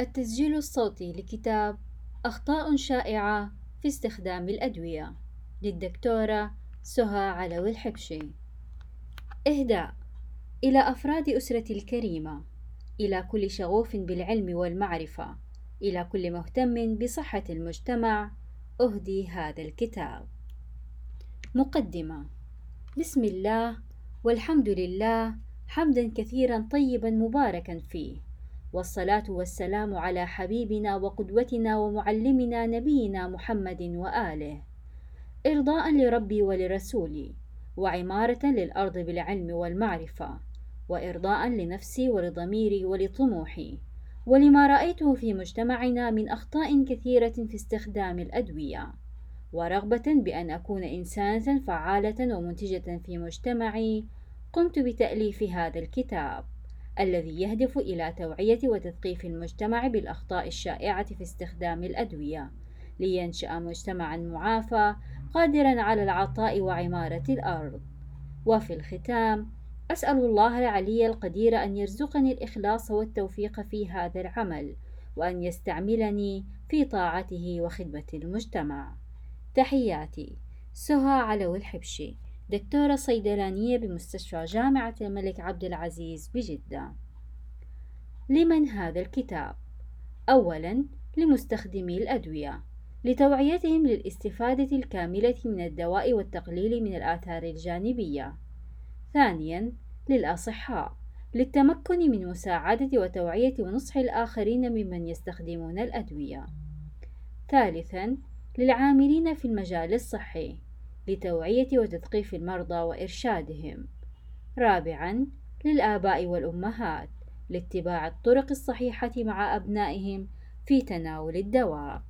التسجيل الصوتي لكتاب أخطاء شائعة في استخدام الأدوية للدكتورة سهى علوي الحبشي. إهداء إلى أفراد أسرتي الكريمة إلى كل شغوف بالعلم والمعرفة إلى كل مهتم بصحة المجتمع أهدي هذا الكتاب. مقدمة بسم الله والحمد لله حمدا كثيرا طيبا مباركا فيه. والصلاة والسلام على حبيبنا وقدوتنا ومعلمنا نبينا محمد وآله. إرضاء لربي ولرسولي وعمارة للأرض بالعلم والمعرفة وإرضاء لنفسي ولضميري ولطموحي ولما رأيته في مجتمعنا من أخطاء كثيرة في استخدام الأدوية ورغبة بأن أكون إنسانة فعالة ومنتجة في مجتمعي قمت بتأليف هذا الكتاب. الذي يهدف إلى توعية وتثقيف المجتمع بالأخطاء الشائعة في استخدام الأدوية. لينشأ مجتمعا معافى قادرا على العطاء وعمارة الأرض. وفي الختام أسأل الله العلي القدير أن يرزقني الإخلاص والتوفيق في هذا العمل وأن يستعملني في طاعته وخدمة المجتمع. تحياتي. سهى علو الحبشي. دكتورة صيدلانية بمستشفى جامعة الملك عبد العزيز بجدة. لمن هذا الكتاب؟ أولا لمستخدمي الأدوية لتوعيتهم للاستفادة الكاملة من الدواء والتقليل من الآثار الجانبية. ثانيا للأصحاء للتمكن من مساعدة وتوعية ونصح الآخرين ممن يستخدمون الأدوية. ثالثا للعاملين في المجال الصحي. لتوعية وتثقيف المرضى وإرشادهم. رابعًا للآباء والأمهات لاتباع الطرق الصحيحة مع أبنائهم في تناول الدواء.